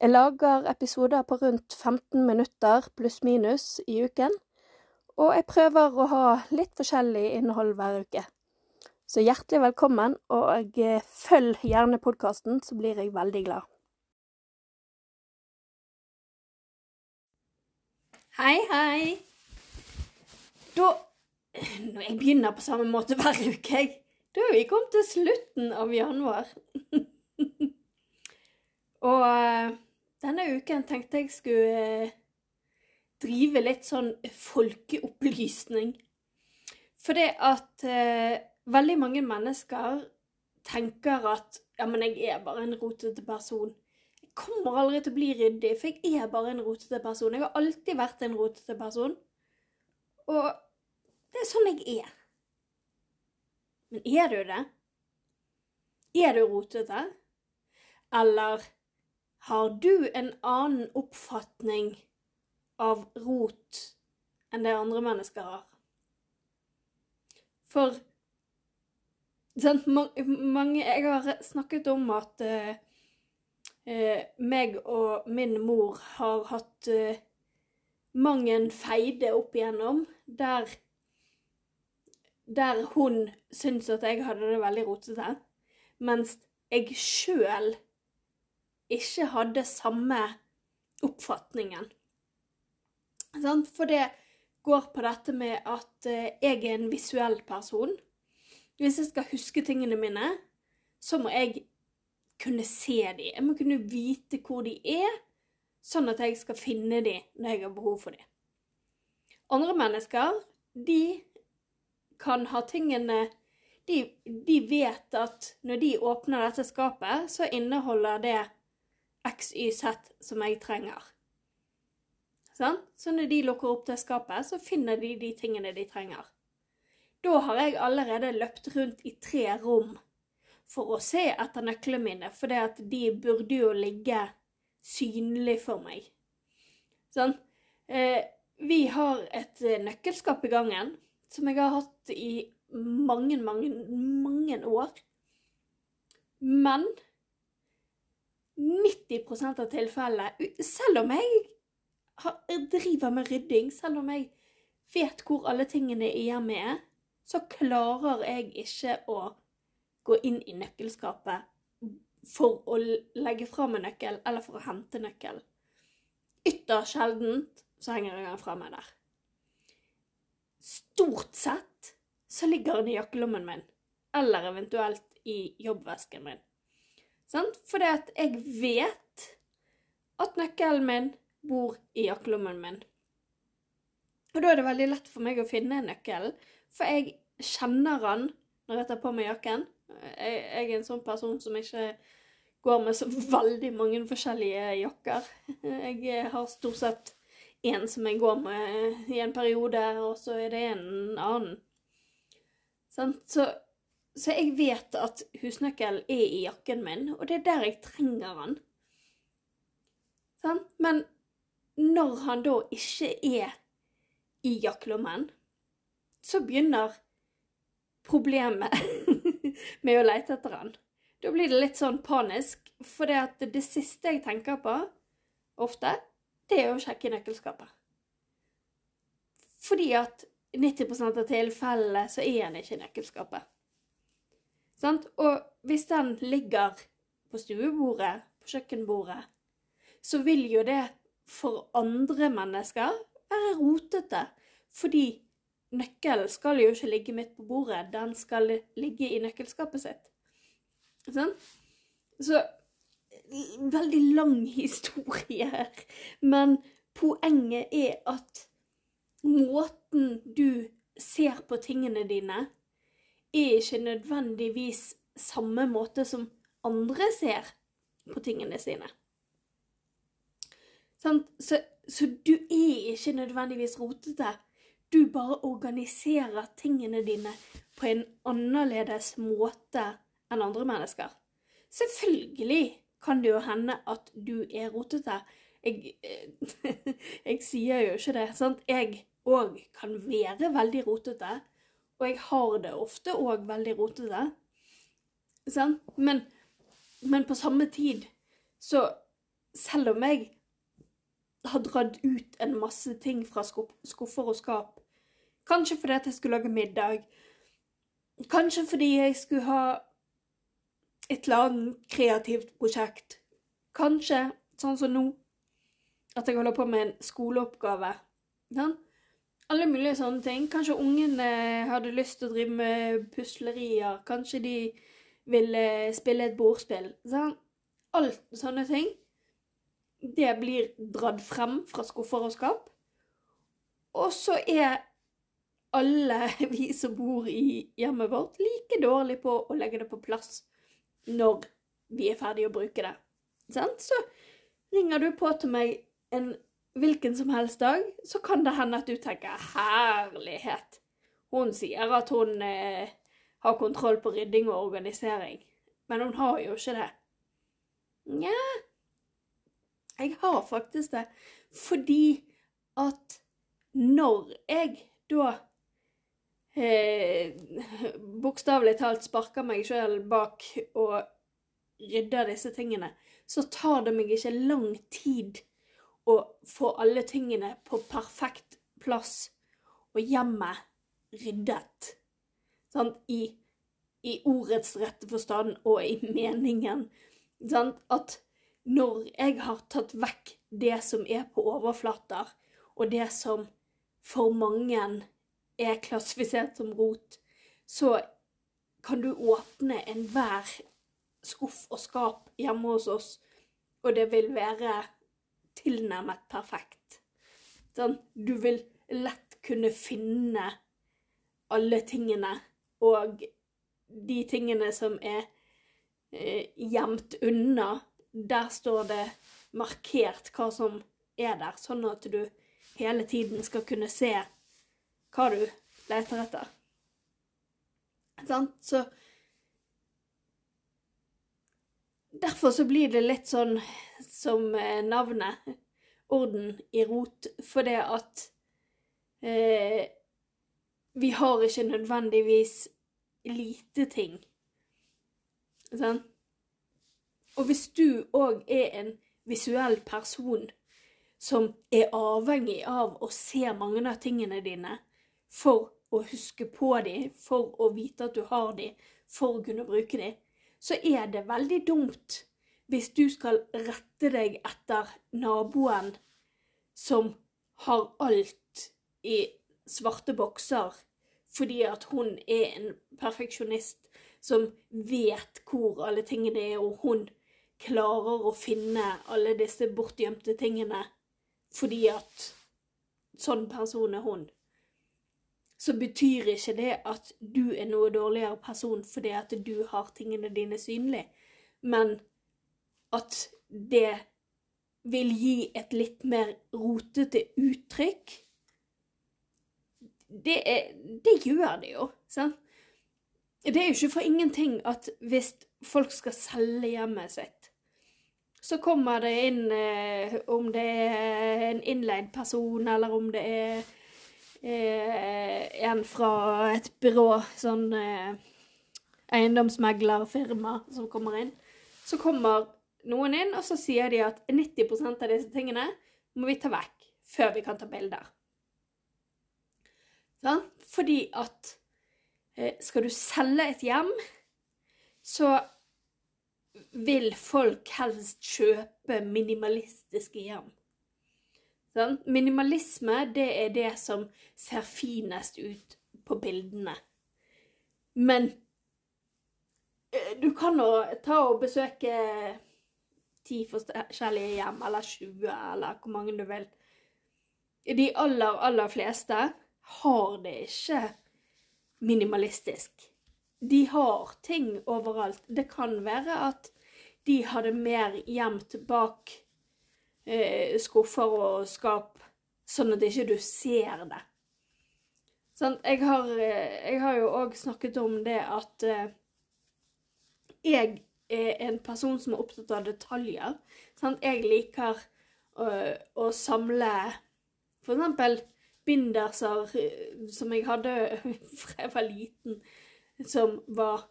Jeg lager episoder på rundt 15 minutter pluss-minus i uken, og jeg prøver å ha litt forskjellig innhold hver uke. Så hjertelig velkommen, og eh, følg gjerne podkasten, så blir jeg veldig glad. Hei, hei. Da Når jeg begynner på samme måte hver uke, jeg, da er vi kommet til slutten av januar. og uh, denne uken tenkte jeg skulle uh, drive litt sånn folkeopplysning. For det at eh, veldig mange mennesker tenker at ja, men jeg er bare en rotete person. Jeg kommer aldri til å bli ryddig, for jeg er bare en rotete person. Jeg har alltid vært en rotete person. Og det er sånn jeg er. Men er du det? Er du rotete? Eller har du en annen oppfatning av rot enn det andre mennesker har? For sant, mange Jeg har snakket om at eh, eh, meg og min mor har hatt eh, mang en feide opp igjennom der der hun syntes at jeg hadde det veldig rotete, mens jeg sjøl ikke hadde samme oppfatningen. For det går på dette med at eh, jeg er en visuell person. Hvis jeg skal huske tingene mine, så må jeg kunne se dem. Jeg må kunne vite hvor de er, sånn at jeg skal finne dem når jeg har behov for dem. Andre mennesker, de kan ha tingene de, de, vet at når de åpner dette skapet, så inneholder det XYZ som jeg trenger. Sånn? Så når de lukker opp det skapet, så finner de de tingene de trenger. Da har jeg allerede løpt rundt i tre rom for å se etter nøklene mine, for de burde jo ligge synlig for meg. Sånn. Eh, vi har et eh, nøkkelskap i gangen som jeg har hatt i mange, mange, mange år. Men 90% av tilfellene, selv om jeg driver med rydding, selv om jeg vet hvor alle tingene i hjemmet er, så klarer jeg ikke å gå inn i nøkkelskapet for å legge fra meg nøkkel, eller for å hente nøkkel. Ytterst sjeldent så henger jeg den fra meg der. Stort sett så ligger den i jakkelommen min, eller eventuelt i jobbvesken min. Sant? Fordi at jeg vet at nøkkelen min bor i jakkelommen min. Og da er det veldig lett for meg å finne nøkkelen, for jeg kjenner han når jeg tar på meg jakken. Jeg, jeg er en sånn person som ikke går med så veldig mange forskjellige jakker. Jeg har stort sett én som jeg går med i en periode, og så er det en annen. Så, så, jeg vet at husnøkkelen er i jakken min, og det er der jeg trenger den. Men når han da ikke er i jakkelommen, så begynner problemet med å lete etter han. Da blir det litt sånn panisk, for det, at det siste jeg tenker på, ofte, det er å sjekke nøkkelskapet. Fordi at 90% av tilfellene så er han ikke i nøkkelskapet. Sant? Og hvis den ligger på stuebordet, på kjøkkenbordet, så vil jo det for andre mennesker være rotete. Fordi nøkkelen skal jo ikke ligge midt på bordet, den skal ligge i nøkkelskapet sitt. Sånn? Så veldig lang historie her. Men poenget er at måten du ser på tingene dine, er ikke nødvendigvis samme måte som andre ser på tingene sine. Så, så du er ikke nødvendigvis rotete. Du bare organiserer tingene dine på en annerledes måte enn andre mennesker. Selvfølgelig kan det jo hende at du er rotete. Jeg, jeg sier jo ikke det, sant. Jeg òg kan være veldig rotete, og jeg har det ofte òg veldig rotete. Sant? Men, men på samme tid så Selv om jeg har dratt ut en masse ting fra skuffer og skap, kanskje fordi at jeg skulle lage middag, kanskje fordi jeg skulle ha et eller annet kreativt prosjekt, kanskje sånn som nå, at jeg holder på med en skoleoppgave. Sant? Alle mulige sånne ting. Kanskje ungene hadde lyst til å drive med puslerier. Kanskje de ville spille et bordspill. Sant? Alt sånne ting det blir dratt frem fra skuffer og skap. Og så er alle vi som bor i hjemmet vårt, like dårlige på å legge det på plass når vi er ferdige å bruke det. Så ringer du på til meg en hvilken som helst dag, så kan det hende at du tenker 'herlighet'. Hun sier at hun eh, har kontroll på rydding og organisering, men hun har jo ikke det. Nja, jeg har faktisk det. Fordi at når jeg da eh, bokstavelig talt sparker meg sjøl bak og rydder disse tingene, så tar det meg ikke lang tid å få alle tingene på perfekt plass og hjemmet ryddet. Sant? I, I, ordets rette forstand og i meningen. Sant? at når jeg har tatt vekk det som er på overflater, og det som for mange er klassifisert som rot, så kan du åpne enhver skuff og skap hjemme hos oss, og det vil være tilnærmet perfekt. Sånn, du vil lett kunne finne alle tingene, og de tingene som er eh, gjemt unna, der står det markert hva som er der, sånn at du hele tiden skal kunne se hva du leter etter. Sant? Så Derfor så blir det litt sånn som eh, navnet, orden i rot, for det at eh, vi har ikke nødvendigvis lite ting. Sånn? Og hvis du òg er en visuell person som er avhengig av å se mange av tingene dine for å huske på dem, for å vite at du har dem, for å kunne bruke dem, så er det veldig dumt hvis du skal rette deg etter naboen som har alt i svarte bokser fordi at hun er en perfeksjonist som vet hvor alle tingene er, og hun klarer å finne alle disse bortgjemte tingene fordi at sånn person er hun, så betyr ikke det at du er noe dårligere person fordi at du har tingene dine synlig, men at det vil gi et litt mer rotete uttrykk. Det, er, det gjør det jo, sant? Det er jo ikke for ingenting at hvis folk skal selge hjemmet sitt, så kommer det inn eh, om det er en innleid person, eller om det er eh, en fra et byrå, sånn eh, eiendomsmeglerfirma som kommer inn. Så kommer noen inn, og så sier de at 90% av disse tingene må vi ta vekk før vi kan ta bilder. Sånn? Fordi at Eh, skal du selge et hjem, så vil folk helst kjøpe minimalistiske hjem. Sånn? Minimalisme, det er det som ser finest ut på bildene. Men eh, du kan nå ta og besøke ti forskjellige hjem, eller 20, eller hvor mange du vil. De aller, aller fleste har det ikke minimalistisk. De har ting overalt. Det kan være at de hadde mer gjemt bak eh, skuffer og skap, sånn at ikke du ser det. Sånn, jeg, har, eh, jeg har jo òg snakket om det at eh, jeg er en person som er opptatt av detaljer. Sant? Jeg liker å, å samle eksempel binderser eh, som jeg hadde fra jeg var liten, som var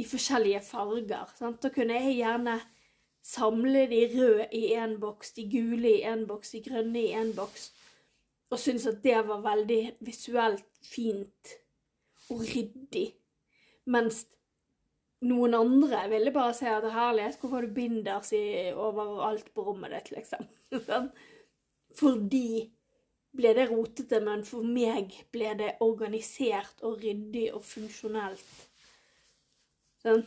i forskjellige farger. Sant? Da kunne jeg gjerne samle de røde i én boks, de gule i én boks, de grønne i én boks, og syntes at det var veldig visuelt fint og ryddig. Mens noen andre ville bare si at herlighet, hvorfor har du binders overalt på rommet ditt, liksom? Fordi ble det rotete, men for meg ble det organisert og ryddig og funksjonelt. Sånn.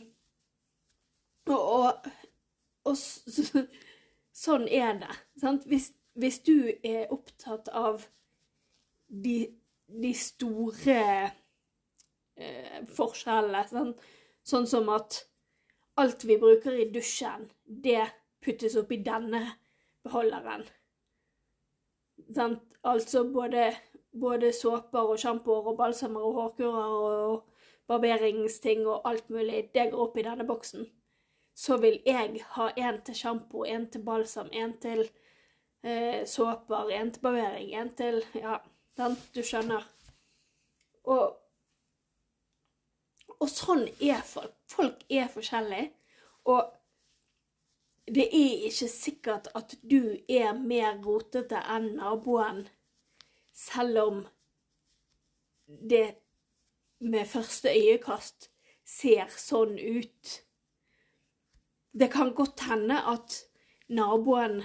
Og, og, og så, sånn er det. Sant? Hvis, hvis, du er opptatt av de, de store eh, forskjellene, sant? sånn som at alt vi bruker i dusjen, det puttes oppi denne beholderen. Sant? Altså både, både såper og sjampoer og balsamer og hårkurer og barberingsting og alt mulig, det går opp i denne boksen. Så vil jeg ha en til sjampo, en til balsam, en til eh, såper, en til barbering, en til Ja, den, du skjønner. Og, og sånn er folk. Folk er forskjellige. Og det er ikke sikkert at du er mer rotete enn naboen, selv om det med første øyekast ser sånn ut. Det kan godt hende at naboen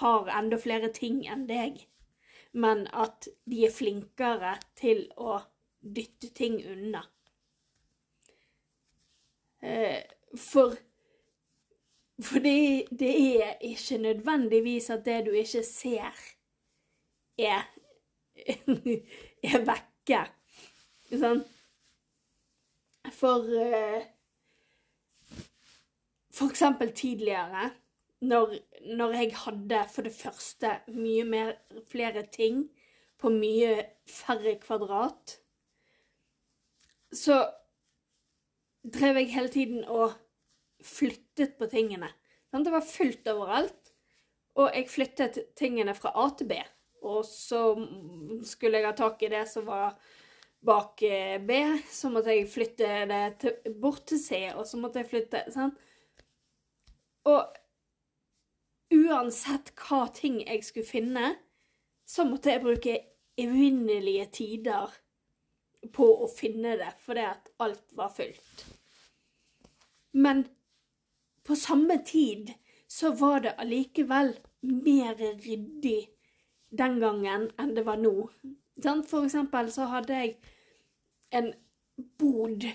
har enda flere ting enn deg, men at de er flinkere til å dytte ting unna. Eh, for for det, det er ikke nødvendigvis at det du ikke ser, er, er vekke. Sånn? For uh, For eksempel tidligere, når, når, jeg hadde for det første mye mer, flere ting på mye færre kvadrat, så drev jeg hele tiden og flyttet på tingene. Det var fullt overalt, og jeg flyttet tingene fra A til B. Og så skulle jeg ha tak i det som var bak eh, B, så måtte jeg flytte det til, bort til C, og så måtte jeg flytte sant? Og uansett hva ting jeg skulle finne, så måtte jeg bruke evinnelige tider på å finne det, fordi at alt var fullt. Men på samme tid så var det allikevel mer ryddig den gangen enn det var nå. For eksempel så hadde jeg en bod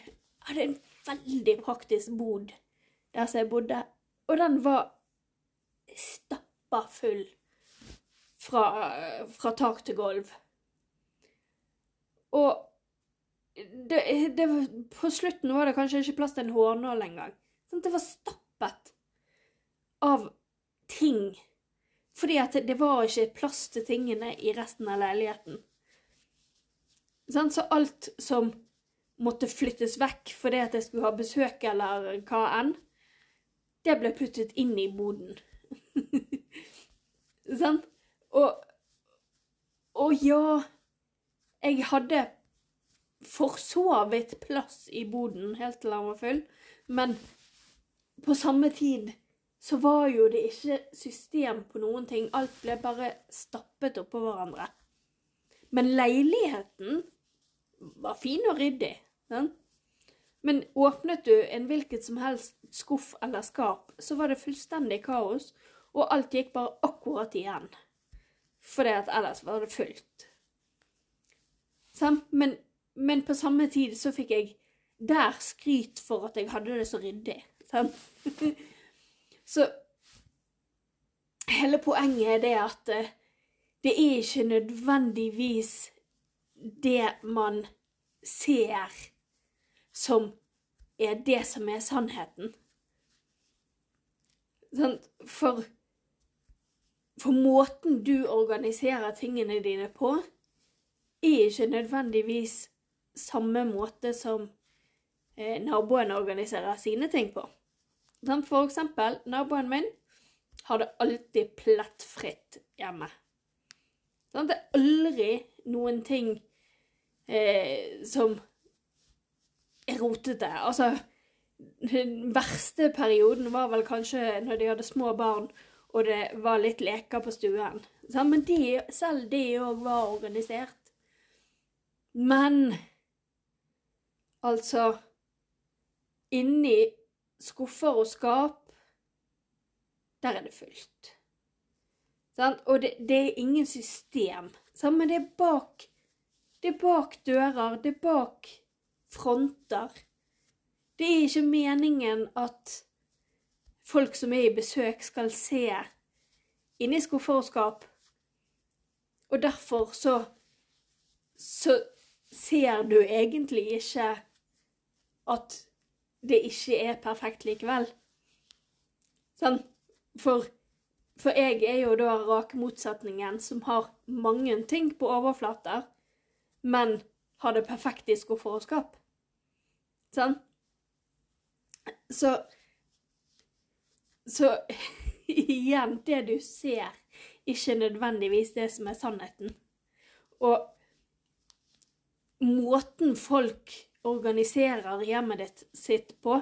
hadde en veldig praktisk bod der som jeg bodde, og den var stappa full fra, fra tak til gulv. Og det, det var, på slutten var det kanskje ikke plass til en hårnål engang. Sånn, det var stappet av ting. Fordi at det var ikke plass til tingene i resten av leiligheten. Sånn, så alt som måtte flyttes vekk fordi at jeg skulle ha besøk eller hva enn, det ble puttet inn i boden. Sant? Og, og ja, jeg hadde for så vidt plass i boden helt til den var full, men på samme tid så var jo det ikke system på noen ting. Alt ble bare stappet oppå hverandre. Men leiligheten var fin og ryddig. Den. Men åpnet du en hvilket som helst skuff eller skap, så var det fullstendig kaos, og alt gikk bare akkurat igjen. Fordi at ellers var det fullt. Men, men på samme tid så fikk jeg der skryt for at jeg hadde det så ryddig. Så hele poenget er det at eh, det er ikke nødvendigvis det man ser, som er det som er sannheten. Sånn, for For måten du organiserer tingene dine på, er ikke nødvendigvis samme måte som eh, naboene organiserer sine ting på. For eksempel, naboen min har det alltid plettfritt hjemme. Det er aldri noen ting eh, som rotete. Altså, den verste perioden var vel kanskje når de hadde små barn og det var litt leker på stuen. Men de, selv det òg var organisert. Men altså Inni skuffer og skap, der er det fullt. Og det, det, er ingen system. Men det er bak Det er bak dører, det er bak fronter. Det er ikke meningen at folk som er i besøk, skal se inni skuffer og. Og derfor så så ser du egentlig ikke at det ikke er perfekt likevel. Sånn. For, for jeg er jo da rake motsetningen som har mange ting på overflater, men har det perfekte i skuffer. Sånn. Så Så igjen, det du ser, ikke nødvendigvis det som er sannheten. Og måten folk organiserer hjemmet ditt sitt på,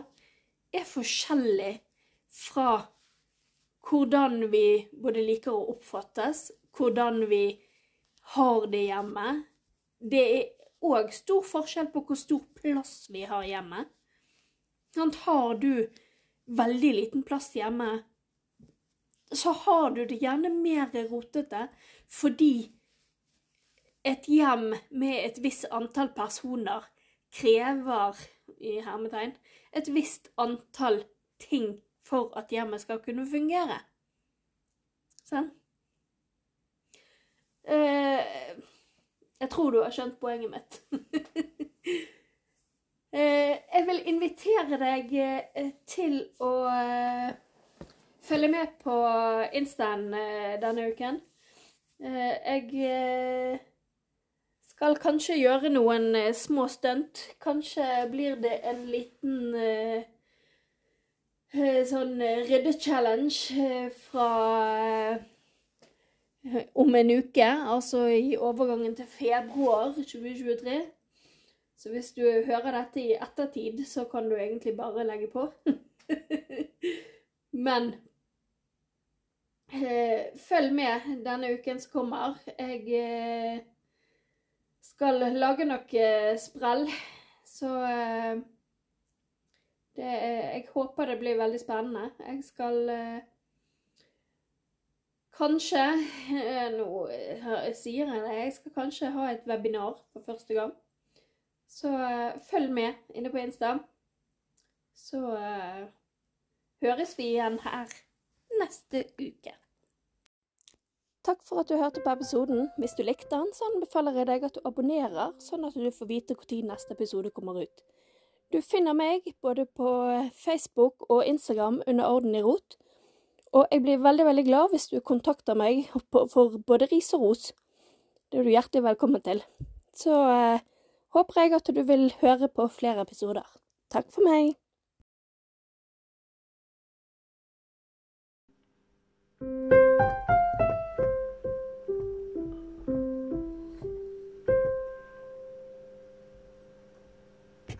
er forskjellig fra hvordan vi både liker å oppfattes, hvordan vi har det hjemme. Det er òg stor forskjell på hvor stor plass vi har hjemme. Har du veldig liten plass hjemme, så har du det gjerne mer rotete fordi et hjem med et visst antall personer krever i hermetegn, et visst antall ting for at hjemmet skal kunne fungere. Sånn? Eh, jeg tror du har skjønt poenget mitt. Eh, jeg vil invitere deg eh, til å eh, følge med på Instaen denne uken. Jeg skal kanskje gjøre noen små stunt. Kanskje blir det en liten sånn rydde-challenge fra om en uke, altså i overgangen til februar 2023. Så hvis du hører dette i ettertid, så kan du egentlig bare legge på. Men eh, følg med denne uken som kommer. Jeg eh, skal lage noe sprell, så eh, det, Jeg håper det blir veldig spennende. Jeg skal eh, Kanskje eh, Nå sier jeg det. Jeg skal kanskje ha et webinar for første gang. Så uh, følg med inne på Insta. Så uh, høres vi igjen her neste uke. Takk for at du hørte på episoden. Hvis du likte den, så anbefaler jeg deg at du abonnerer, sånn at du får vite når neste episode kommer ut. Du finner meg både på Facebook og Instagram under Orden i rot. Og jeg blir veldig veldig glad hvis du kontakter meg for både ris og ros. Det er du hjertelig velkommen til. Så eh, håper jeg at du vil høre på flere episoder. Takk for meg. thank